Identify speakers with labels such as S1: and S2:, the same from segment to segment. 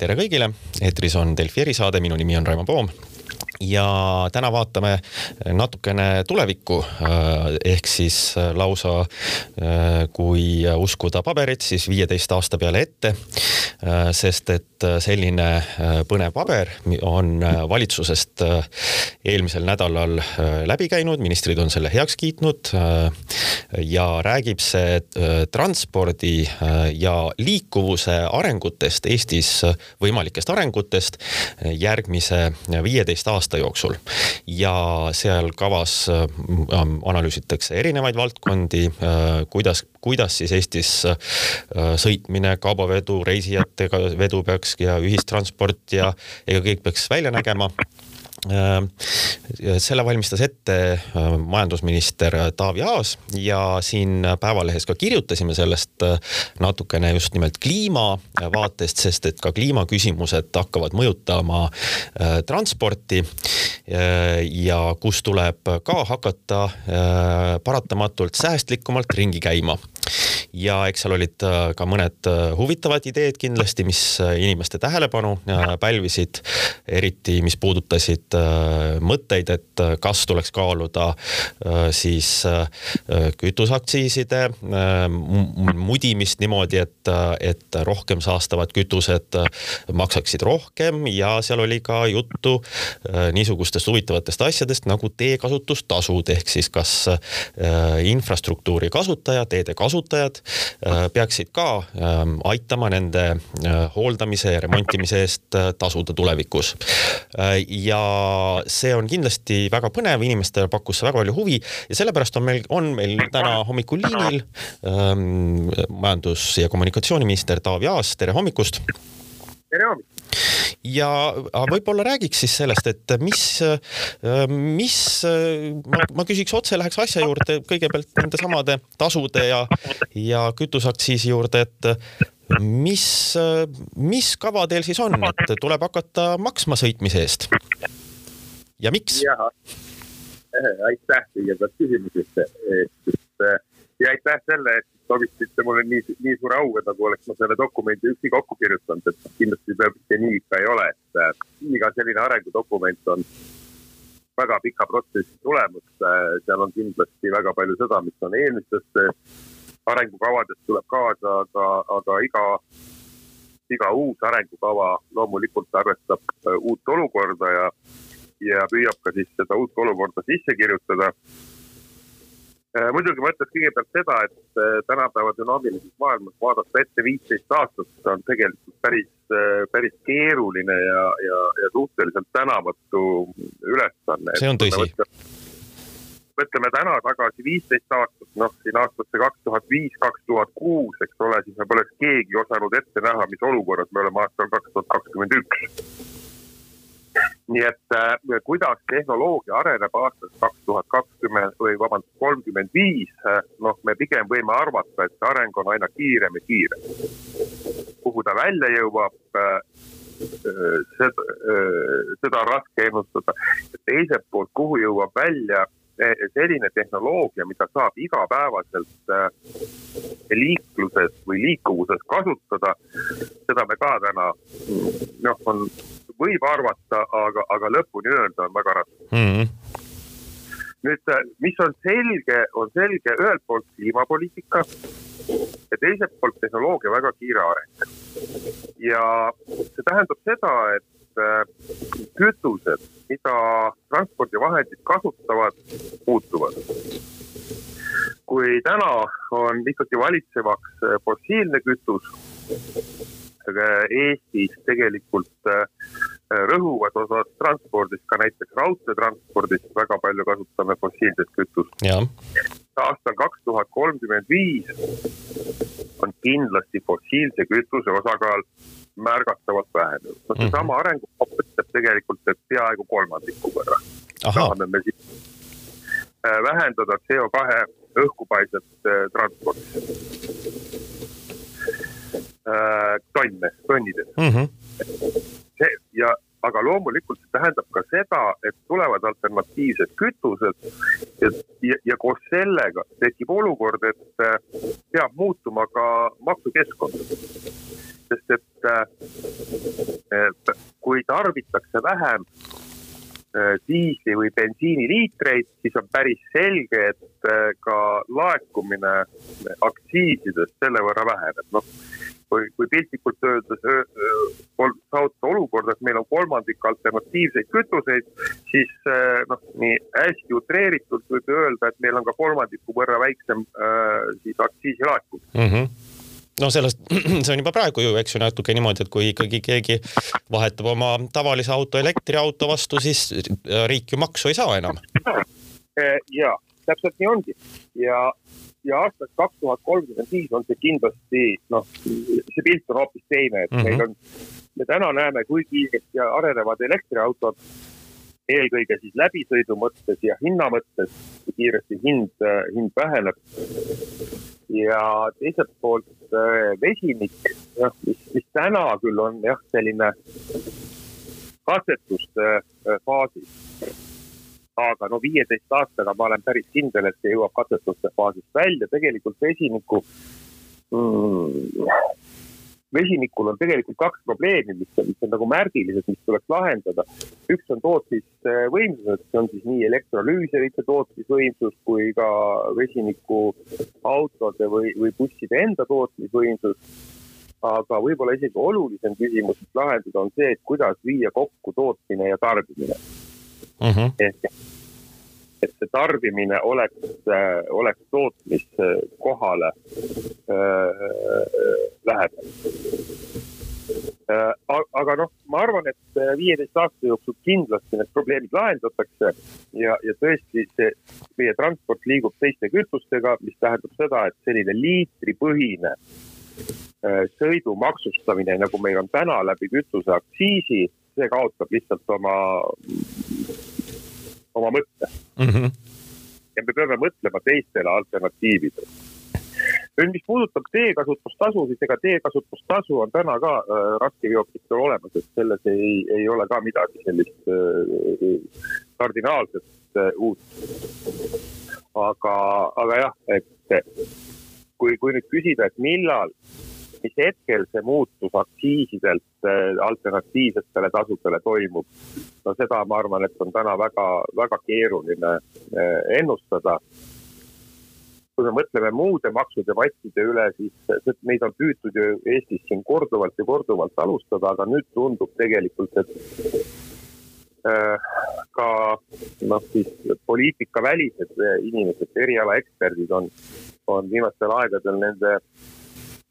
S1: tere kõigile, eetris on Delfi erisaade, minu nimi on Raimo Poom ja täna vaatame natukene tulevikku ehk siis lausa kui uskuda paberit, siis viieteist aasta peale ette. sest et selline põnev paber on valitsusest eelmisel nädalal läbi käinud, ministrid on selle heaks kiitnud. ja räägib see transpordi ja liikuvuse arengutest Eestis, võimalikest arengutest järgmise viieteist aasta jooksul. ja seal kavas äh, analüüsitakse erinevaid valdkondi, äh, kuidas, kuidas siis Eestis äh, sõitmine, kaubavedu, reisijatega vedu peaks ja ühistransport ja ega kõik peaks välja nägema selle valmistas ette äh, majandusminister Taavi Aas ja siin Päevalehes ka kirjutasime sellest äh, natukene just nimelt kliima vaatest, sest et ka kliimaküsimused hakkavad mõjutama transporti. ja kus tuleb ka hakata paratamatult säästlikumalt ringi käima ja eks seal olid äh, ka mõned äh, huvitavad ideed kindlasti, mis äh, inimeste tähelepanu pälvisid, eriti mis puudutasid mõtteid, et kas tuleks kaaluda siis kütuseaktsiiside mudimist niimoodi, et, et rohkem saastavad kütused maksaksid rohkem. Ja seal oli ka juttu niisugustest huvitavatest asjadest nagu teekasutustasud ehk siis kas infrastruktuuri kasutajad, teede kasutajad Äh, peaksid ka ähm, aitama nende äh, hooldamise ja remontimise eest äh, tasuda tulevikus. ja see on kindlasti väga põnev, inimestele pakkus see väga palju huvi ja sellepärast on meil, on meil täna hommikul liinil ähm, majandus- ja kommunikatsiooniminister Taavi Aas, tere hommikust
S2: tere hommikust!
S1: Ja võib-olla räägiks siis sellest, et mis, mis, ma, ma küsiks otse, läheks asja juurde kõigepealt nende samade tasude ja, ja kütuseaktsiisi juurde, et mis, mis kava teil siis on, et tuleb hakata maksma sõitmise eest? ja miks?
S2: aitäh kõigepealt küsimuse eest ja aitäh selle et sobitasite mulle nii, nii suure au, et nagu oleks ma selle dokumendi üksi kokku kirjutanud, et kindlasti peab see nii ikka ei ole, et äh, iga selline arengudokument on väga pika protsessi tulemus äh,. seal on kindlasti väga palju seda, mis on eelmistest arengukavadest tuleb kaasa, aga, aga iga, iga uus arengukava loomulikult arvestab äh, uut olukorda ja, ja püüab ka siis seda uut olukorda sisse kirjutada Äh, muidugi ma ütleks kõigepealt seda, et äh, tänapäeva dünaamilises maailmas vaadata ette viisteist aastat on tegelikult päris, äh, päris keeruline ja, ja, ja suhteliselt tänamatu ülesanne.
S1: see on tõsi.
S2: mõtleme täna tagasi viisteist aastat, noh siin aastasse kaks tuhat viis, kaks tuhat kuus, eks ole, siis me poleks keegi osanud ette näha, mis olukorras me oleme aastal kaks tuhat kakskümmend üks nii et äh, kuidas tehnoloogia areneb aastast kaks tuhat kakskümmend või vabandust, kolmkümmend viis, äh, noh, me pigem võime arvata, et see areng on aina kiirem ja kiirem. kuhu ta välja jõuab äh,, äh seda äh,, seda on raske ennustada. teiselt poolt, kuhu jõuab välja selline tehnoloogia, mida saab igapäevaselt äh, liikluses või liikuvuses kasutada, seda me ka täna noh, on võib arvata, aga, aga lõpuni öelda on väga raske mm. -hmm nüüd, mis on selge, on selge ühelt poolt kliimapoliitika ja teiselt poolt tehnoloogia väga kiire areng. ja see tähendab seda, et äh, kütused, mida transpordivahendid kasutavad, muutuvad. kui täna on ikkagi valitsevaks äh, fossiilne kütus, Eestis tegelikult äh, rõhuvad osad transpordist, ka näiteks raudteetranspordist väga palju kasutame fossiilset kütust. aastal kaks tuhat kolmkümmend viis on kindlasti fossiilse kütuse osakaal märgatavalt vähenenud. no seesama mm -hmm. arengukava ütleb tegelikult, et peaaegu kolmandiku võrra tahame me siis äh, vähendada CO2 õhkupaiset äh, transpordis äh, tonne, tonnides mm. -hmm. See ja, aga loomulikult see tähendab ka seda, et tulevad alternatiivsed kütused ja, ja, koos sellega tekib olukord, et äh, peab muutuma ka maksukeskkond. sest et kui tarbitakse vähem diisli või bensiiniliitreid, siis on päris selge, et ka laekumine aktsiisidest selle võrra väheneb, noh kui, kui piltlikult öeldes saavutada olukorda, et meil on kolmandik alternatiivseid kütuseid, siis noh, nii hästi utreeritult võib öelda, et meil on ka kolmandiku võrra väiksem äh, siis aktsiisilaekumine
S1: mm. -hmm no sellest, see on juba praegu ju, eks ju, natuke niimoodi, et kui ikkagi keegi vahetab oma tavalise auto elektriauto vastu, siis riik ju maksu ei saa enam.
S2: ja täpselt nii ongi ja ja aastaks kaks tuhat kolmkümmend viis on see kindlasti noh, see pilt on hoopis teine, et mm -hmm. meil on, me täna näeme, kui kiiresti arenevad elektriautod, eelkõige siis läbisõidu mõttes ja hinna mõttes, kui kiiresti hind, hind väheneb. Ja teiselt poolt äh, vesinik, noh, mis, mis täna küll on jah, selline katsetuste äh, faasis. Aga no viieteist aastaga ma olen päris kindel, et see jõuab katsetuste faasist välja, tegelikult vesiniku mm, vesinikul on tegelikult kaks probleemi, mis on, mis on nagu märgilised, mis tuleks lahendada. üks on tootmisvõimsused, see on siis nii elektrolüüserite tootmisvõimsus kui ka vesinikuautode või, või busside enda tootmisvõimsus. aga võib-olla isegi olulisem küsimus, lahendada, on see, et kuidas viia kokku tootmine ja tarbimine mm. -hmm. ehk et see tarbimine oleks, äh, oleks tootmiskohale äh, lähedal äh,. aga noh, ma arvan, et viieteist aasta jooksul kindlasti need probleemid lahendatakse ja, ja tõesti see meie transport liigub teiste kütustega, mis tähendab seda, et selline liitripõhine sõidu maksustamine, nagu meil on täna läbi kütuseaktsiisi, see kaotab lihtsalt oma oma mõtte mm. -hmm. ja me peame mõtlema teistele alternatiividele. nüüd, mis puudutab teekasutustasu, siis ega teekasutustasu on täna ka äh, raskeveokitel olemas, et selles ei, ei ole ka midagi sellist äh, kardinaalset äh, uut. aga, aga jah, et kui, kui nüüd küsida, et millal mis hetkel see muutus aktsiisidelt äh, alternatiivsetele tasudele toimub, no seda ma arvan, et on täna väga, väga keeruline äh, ennustada. kui me mõtleme muude maksudebattide üle, siis neid on püütud ju Eestis siin korduvalt ja korduvalt alustada, aga nüüd tundub tegelikult, et äh, ka noh, siis poliitikavälised inimesed, erialaeksperdid on, on viimastel aegadel nende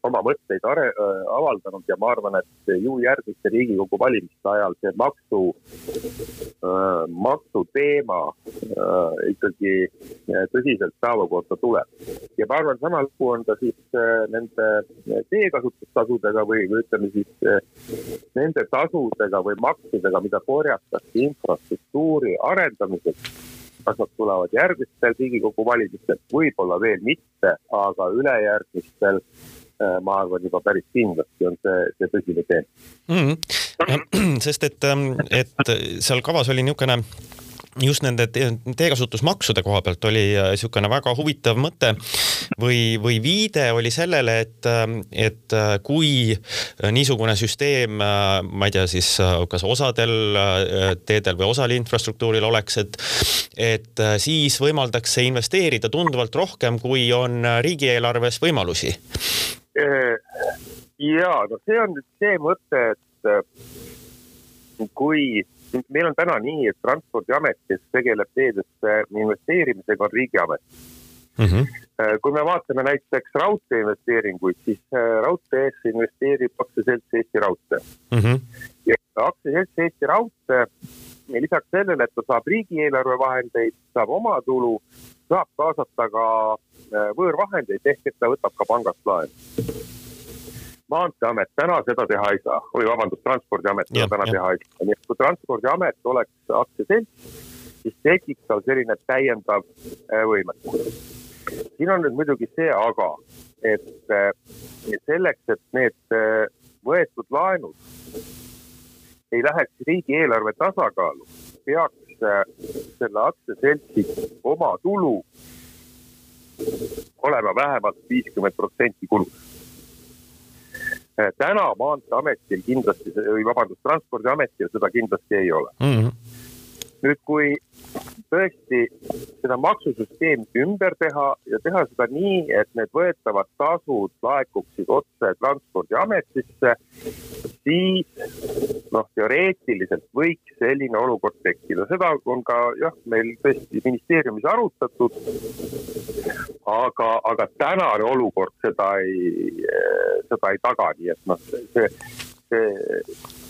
S2: oma mõtteid are, äh, avaldanud ja ma arvan, et ju järgmiste Riigikogu valimiste ajal see maksu äh,, maksuteema äh, ikkagi äh, tõsiselt päevakorda tuleb. ja ma arvan, sama lugu on ka siis äh, nende teekasutustasudega või, või ütleme siis äh, nende tasudega või maksudega, mida korjatakse infrastruktuuri arendamiseks kas nad tulevad järgmistel Riigikogu valimistel, võib-olla veel mitte, aga ülejärgmistel Äh, ma arvan juba päris kindlasti on see, see tõsine teema
S1: mm. -hmm. sest et, ähm, et seal kavas oli niisugune just nende teekasutusmaksude koha pealt oli niisugune äh, väga huvitav mõte või, või viide oli sellele, et, ähm, et äh, kui niisugune süsteem, ma ei tea siis, kas osadel teedel või osal infrastruktuuril oleks, et, et siis võimaldaks see investeerida tunduvalt rohkem, kui on riigieelarves võimalusi
S2: Äh, ja no see on nüüd see mõte, et äh, kui meil on täna nii, et Transpordiamet, kes tegeleb teedesse investeerimisega, on riigiamet mm. -hmm. kui me vaatame näiteks raudtee investeeringuid, siis raudteesse investeerib aktsiaselts Eesti Raudtee mm. -hmm. ja aktsiaselts Eesti Raudtee lisaks sellele, et ta saab riigieelarve vahendeid, saab omatulu, saab kaasata ka äh, võõrvahendeid ehk et ta võtab ka pangast laenu. maanteeamet täna seda teha ei saa või vabandust, transpordiamet seda täna ja. teha ei saa, nii et kui transpordiamet oleks aktsiaselts, siis tekiks tal selline täiendav äh, võimekus. siin on nüüd muidugi see aga, et äh, selleks, et need võetud laenud ei läheks riigieelarve tasakaalu, peaks selle aktsiaseltsi omatulu olema vähemalt viiskümmend protsenti kulust. täna Maanteeametil kindlasti või vabandust, Transpordiametil seda kindlasti ei ole mm. -hmm nüüd, kui tõesti seda maksusüsteemi ümber teha ja teha seda nii, et need võetavad tasud laekuksid otse Transpordiametisse, siis noh, teoreetiliselt võiks selline olukord tekkida, seda on ka jah, meil tõesti ministeeriumis arutatud. aga, aga tänane olukord seda ei, seda ei taga, nii et noh, see, see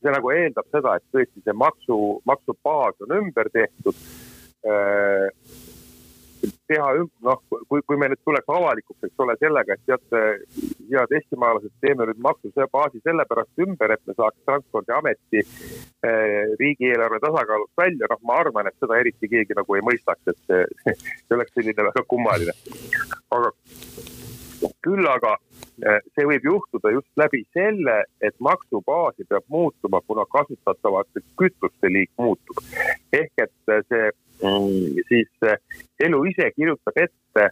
S2: see nagu eeldab seda, et tõesti see maksu, maksubaas on ümber tehtud. Äh, teha, noh, kui, kui me nüüd tuleks avalikuks, eks ole, sellega, et teate, head eestimaalased, teeme nüüd maksubaasi sellepärast ümber, et me saaks Transpordiameti eh, riigieelarve tasakaalust välja, noh, ma arvan, et seda eriti keegi nagu ei mõistaks, et see, see oleks selline väga kummaline. aga küll aga see võib juhtuda just läbi selle, et maksubaasi peab muutuma, kuna kasutatavate kütuste liik muutub. ehk et eh, see mm, siis eh, elu ise kirjutab ette,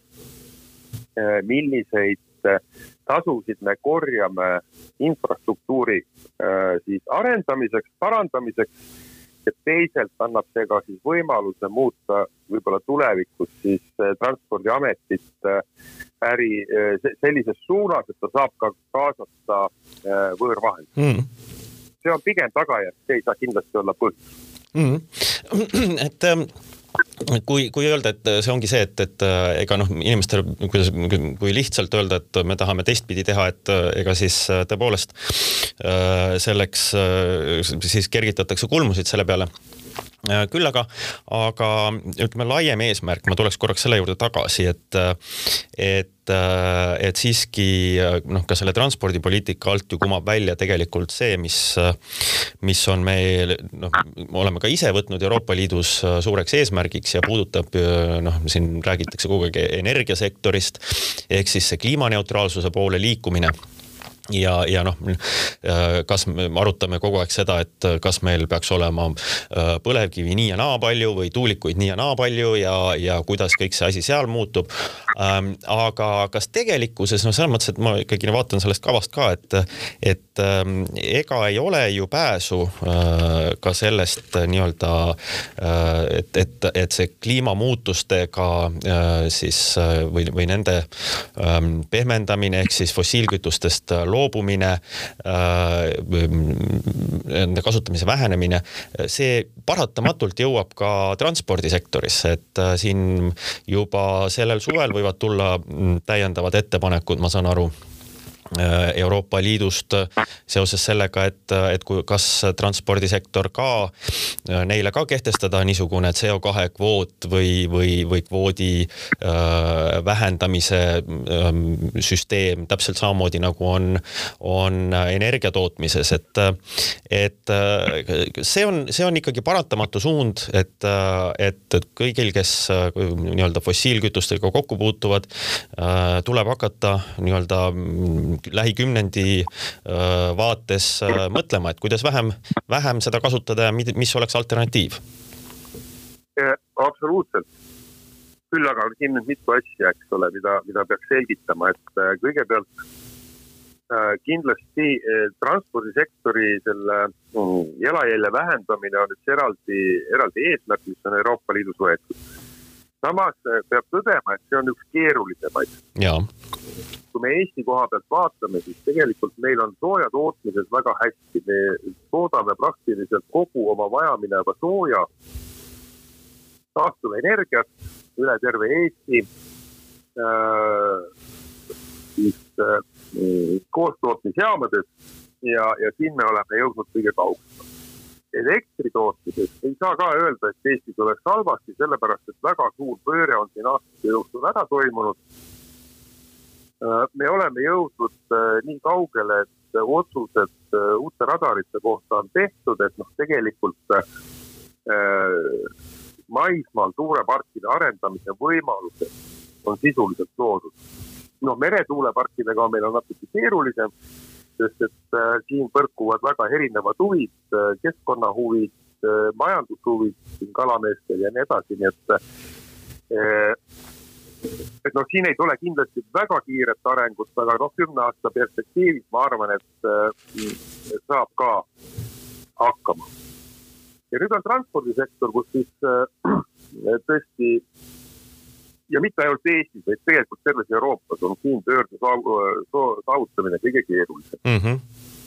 S2: milliseid tasusid me korjame infrastruktuuri siis arendamiseks, parandamiseks ja teisalt annab see ka siis võimaluse muuta võib-olla tulevikus siis Transpordiametit äri eh, sellises suunas, et ta saab ka kaasata eh, võõrvahendeid mm.. see on pigem tagajärg, see ei saa kindlasti olla põhjus
S1: mm.. et ähm, kui, kui öelda, et see ongi see, et, et äh, ega noh, inimestel, kuidas, kui lihtsalt öelda, et me tahame teistpidi teha, et äh, ega siis tõepoolest selleks siis kergitatakse kulmusid selle peale. Äh, küll aga, aga ütleme, laiem eesmärk, ma tuleks korraks selle juurde tagasi, et, et, et siiski noh, ka selle transpordipoliitika alt ju kumab välja tegelikult see, mis, mis on meil noh, oleme ka ise võtnud Euroopa Liidus suureks eesmärgiks ja puudutab noh, siin räägitakse kogu aeg energiasektorist ehk siis see kliimaneutraalsuse poole liikumine ja, ja noh, kas me arutame kogu aeg seda, et kas meil peaks olema äh, põlevkivi nii ja naa palju või tuulikuid nii ja naa palju ja, ja kuidas kõik see asi seal muutub. Ähm, aga kas tegelikkuses, no selles mõttes, et ma ikkagi vaatan sellest kavast ka, et, et ähm, ega ei ole ju pääsu äh, ka sellest nii-öelda, äh, et, et, et see kliimamuutustega siis või, või nende ähm, pehmendamine ehk siis fossiilkütustest loobumine loobumine, äh, nende kasutamise vähenemine, see paratamatult jõuab ka transpordisektorisse, et äh, siin juba sellel suvel võivad tulla mm, täiendavad ettepanekud, ma saan aru Euroopa Liidust seoses sellega, et, et kui, kas transpordisektor ka, äh, neile ka kehtestada niisugune CO2 kvoot või, või, või kvoodi äh, vähendamise äh, süsteem täpselt samamoodi nagu on, on energia tootmises, et, et äh, see on, see on ikkagi paratamatu suund, et, et kõigil, kes nii-öelda fossiilkütustega kokku puutuvad äh,, tuleb hakata nii-öelda lähikümnendi äh, vaates äh, mõtlema, et kuidas vähem, vähem seda kasutada ja mis oleks alternatiiv?
S2: absoluutselt. küll aga on siin nüüd mitu asja, eks ole, mida, mida peaks selgitama, et äh, kõigepealt kindlasti transpordisektori selle mm, jalajälje vähendamine on üks eraldi, eraldi eesmärk, mis on Euroopa Liidus võetud. samas peab tõdema, et see on üks keerulisemaid kui me Eesti koha pealt vaatame, siis tegelikult meil on sooja tootmises väga hästi, me toodame praktiliselt kogu oma vajamineva sooja taastuvenergiat üle terve Eesti. Äh,. siis äh, koostootmisjaamades ja, ja siin me oleme jõudnud kõige kaugemale. Elektri tootmises ei saa ka öelda, et Eestis oleks halvasti, sellepärast et väga suur pööre on siin aastate jooksul ära toimunud me oleme jõudnud äh, nii kaugele, et otsused äh, uute radarite kohta on tehtud, et noh, tegelikult maismaal tuuleparkide arendamise võimalused on sisuliselt loodud. noh, meretuuleparkidega meil on natuke keerulisem, sest et äh, siin põrkuvad väga erinevad huvid äh,, keskkonnahuvid äh,, majandushuvid siin kalameestel ja nii edasi, nii et et noh, siin ei tule kindlasti väga kiiret arengut, aga noh, kümne aasta perspektiivis ma arvan, et äh, saab ka hakkama. ja nüüd on transpordisektor, kus siis äh, tõesti ja mitte ainult Eestis, vaid tegelikult terves Euroopas on siin pöörde saavutamine kõige keerulisem mm. -hmm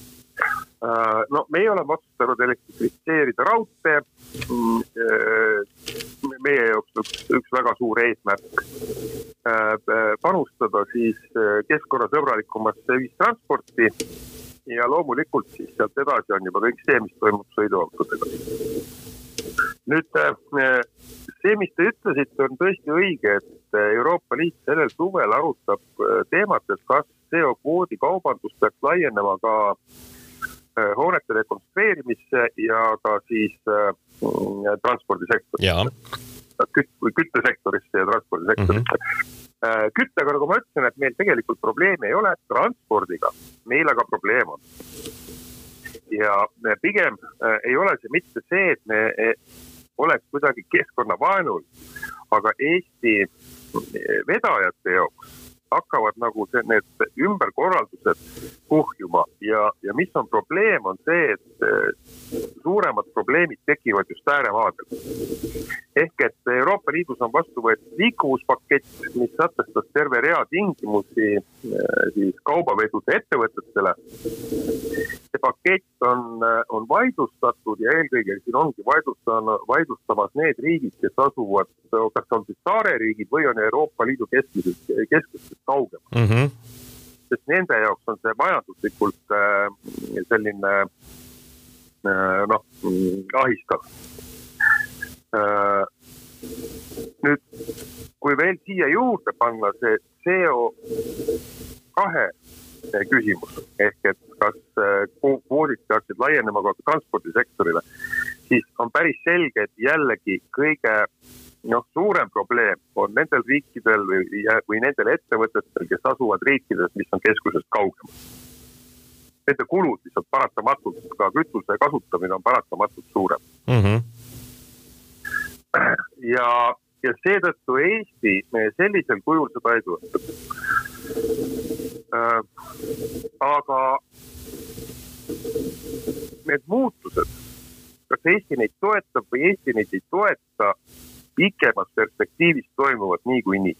S2: no meie oleme otsustanud elektrifitseerida raudtee. Mm, meie jaoks üks, üks väga suur eesmärk panustada siis keskkonnasõbralikumasse ühistransporti ja loomulikult siis sealt edasi on juba kõik see, mis toimub sõiduautodega. nüüd see, mis te ütlesite, on tõesti õige, et Euroopa Liit sellel suvel arutab teemat, et kas CO kvoodi kaubandus peaks laienema ka Äh, hoonete rekonstrueerimisse ja ka siis äh, transpordisektorisse. küt-, küttesektorisse ja transpordisektorisse mm. -hmm. küttega, nagu ma ütlesin, et meil tegelikult probleemi ei ole, transpordiga meil aga probleem on. ja pigem ei ole see mitte see, et me oleks kuidagi keskkonnavaenul, aga Eesti vedajate jaoks hakkavad nagu see, need ümberkorraldused kuhjuma ja, ja mis on probleem, on see, et eh, suuremad probleemid tekivad just ääremaadel. ehk et Euroopa Liidus on vastu võetud liikuvuspakett, mis sätestas terve rea tingimusi eh, siis kaubavedude ettevõtetele. see pakett on, eh, on vaidlustatud ja eelkõige siin ongi vaidlustanud, vaidlustamas need riigid, kes asuvad, kas on siis saareriigid või on Euroopa Liidu keskmisest, keskmisest kaugemal mm. -hmm. sest nende jaoks on see majanduslikult äh, selline äh, noh, ahistav äh,. nüüd, kui veel siia juurde panna see CO kahe küsimus ehk et kas äh, kvoodid peaksid laienema ka transpordisektorile, siis on päris selge, et jällegi kõige noh, suurem probleem on nendel riikidel või, või nendel ettevõtetel, kes asuvad riikides, mis on keskusest kaugemal. Nende kulud lihtsalt paratamatult, ka kütuse kasutamine on paratamatult suurem mm. -hmm. ja, ja seetõttu Eesti sellisel kujul seda ei toeta äh,. aga need muutused, kas Eesti neid toetab või Eesti neid ei toeta pikemas perspektiivis toimuvad niikuinii.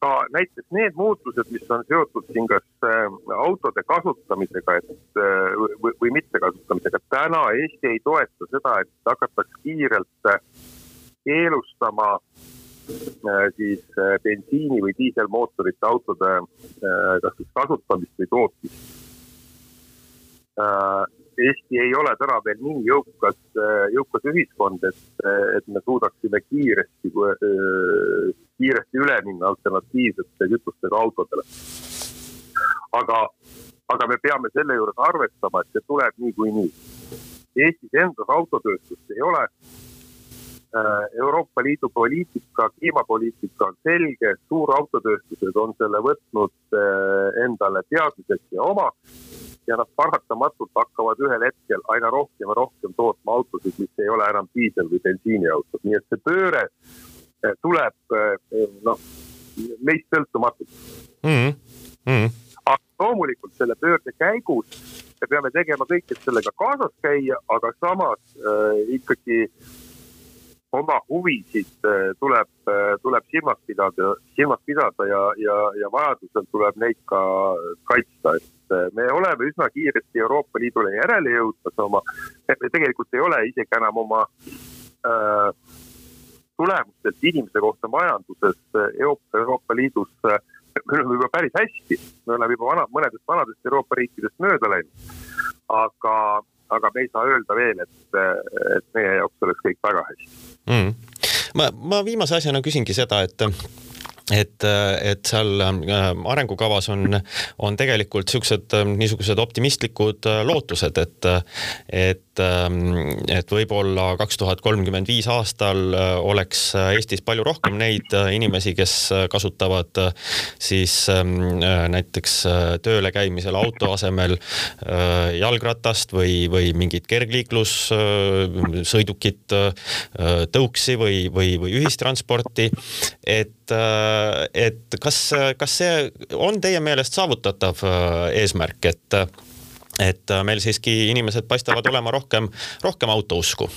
S2: ka näiteks need muutused, mis on seotud siin kas äh, autode kasutamisega, et äh, või, või mittekasutamisega, täna Eesti ei toeta seda, et hakataks kiirelt äh, keelustama siis bensiini või diiselmootorite autode kas siis kasutamist või tootmist Eesti ei ole täna veel nii jõukas, jõukas ühiskond, et, et me suudaksime kiiresti, kiiresti üle minna alternatiivsete kütustega autodele. aga, aga me peame selle juures arvestama, et see tuleb niikuinii. Eestis endas autotööstust ei ole. Euroopa Liidu poliitika, kliimapoliitika on selge, suurautotööstused on selle võtnud endale teadmiseks ja omaks ja nad paratamatult hakkavad ühel hetkel aina rohkem ja rohkem tootma autosid, mis ei ole enam diisel- või bensiiniautod, nii et see pööre eh, tuleb eh, noh, meist sõltumatult mm. -hmm. aga loomulikult selle pöörde käigus me peame tegema kõik, et sellega kaasas käia, aga samas äh, ikkagi oma huvisid tuleb, tuleb silmas pidada, silmas pidada ja, ja, ja vajadusel tuleb neid ka kaitsta, et äh, me oleme üsna kiiresti Euroopa Liidule järele jõudmas oma, me tegelikult ei ole isegi enam oma äh, tulemustelt inimese kohta majanduses äh, Euroopa, Liidus äh, me oleme juba päris hästi, me oleme juba vana, mõnedest vanadest Euroopa riikidest mööda läinud. aga, aga me ei saa öelda veel, et, et meie jaoks oleks kõik väga hästi.
S1: Mm.. ma, ma viimase asjana küsingi seda, et et, et seal äh, arengukavas on, on tegelikult siuksed äh, niisugused optimistlikud äh, lootused, et, et ähm, et võib-olla kaks tuhat kolmkümmend viis aastal oleks Eestis palju rohkem neid inimesi, kes kasutavad siis ähm, näiteks tööle käimisel auto asemel jalgratast või, või mingit kergliiklussõidukit, tõuksi või, või, või ühistransporti. et, et kas, kas see on teie meelest saavutatav eesmärk, et et äh, meil siiski inimesed paistavad olema rohkem, rohkem autousku.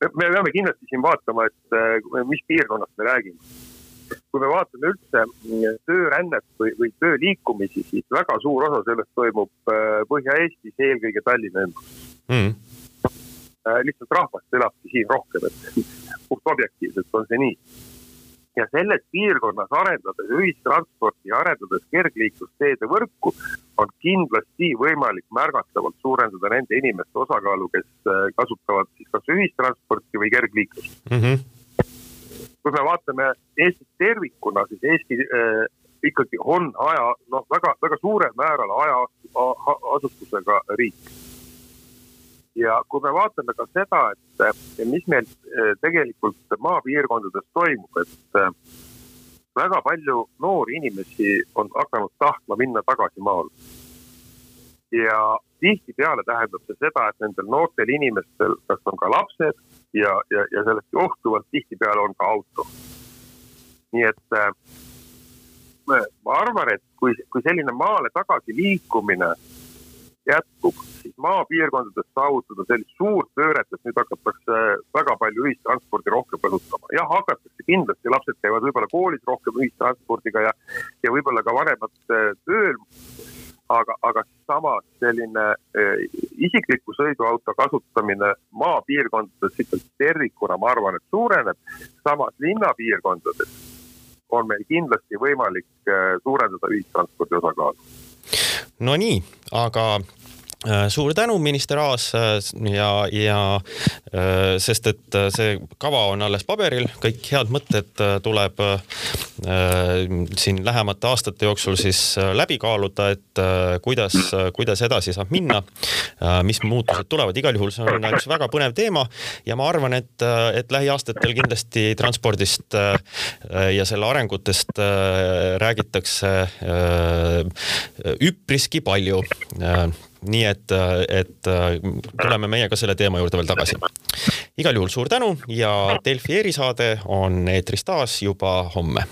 S2: me peame kindlasti siin vaatama, et äh, mis piirkonnast me räägime. kui me vaatame üldse mm, töörännet või, või töö liikumisi, siis väga suur osa sellest toimub äh, Põhja-Eestis, eelkõige Tallinna ümbruses mm.. lihtsalt rahvast elabki siin rohkem, et puht objektiivselt on see nii ja selles piirkonnas arendades ühistransporti ja arendades kergliiklusteede võrku, on kindlasti võimalik märgatavalt suurendada nende inimeste osakaalu, kes äh, kasutavad siis kas ühistransporti või kergliiklust mm. -hmm. kui me vaatame Eestit tervikuna, siis Eesti äh, ikkagi on aja, noh, väga, väga suurel määral hajaasustusega riik ja kui me vaatame ka seda, et mis meil eh, tegelikult maapiirkondades toimub, et eh, väga palju noori inimesi on hakanud tahtma minna tagasi maale. ja tihtipeale tähendab see seda, et nendel noortel inimestel, kas on ka lapsed ja, ja, ja sellest johtuvalt tihtipeale on ka auto. nii et äh, ma arvan, et kui, kui selline maale tagasi liikumine jätkub, maapiirkondades saavutada sellist suurt pööret, et nüüd hakatakse väga palju ühistranspordi rohkem kasutama. jah, hakatakse kindlasti, lapsed käivad võib-olla koolis rohkem ühistranspordiga ja, ja võib-olla ka vanemad äh, tööl. aga, aga samas selline eh, isikliku sõiduauto kasutamine maapiirkondades ikkagi tervikuna, ma arvan, et suureneb. samas linnapiirkondades on meil kindlasti võimalik eh, suurendada ühistranspordi osakaalu
S1: Nonii, aga Äh, suur tänu, minister Aas äh, ja, ja äh, sest et see kava on alles paberil, kõik head mõtted tuleb siin lähemate aastate jooksul siis läbi kaaluda, et kuidas, kuidas edasi saab minna, mis muutused tulevad, igal juhul see on üks väga põnev teema ja ma arvan, et, et lähiaastatel kindlasti transpordist ja selle arengutest räägitakse üpriski palju nii et, et tuleme meie ka selle teema juurde veel tagasi. igal juhul suur tänu ja Delfi erisaade on eetris taas juba homme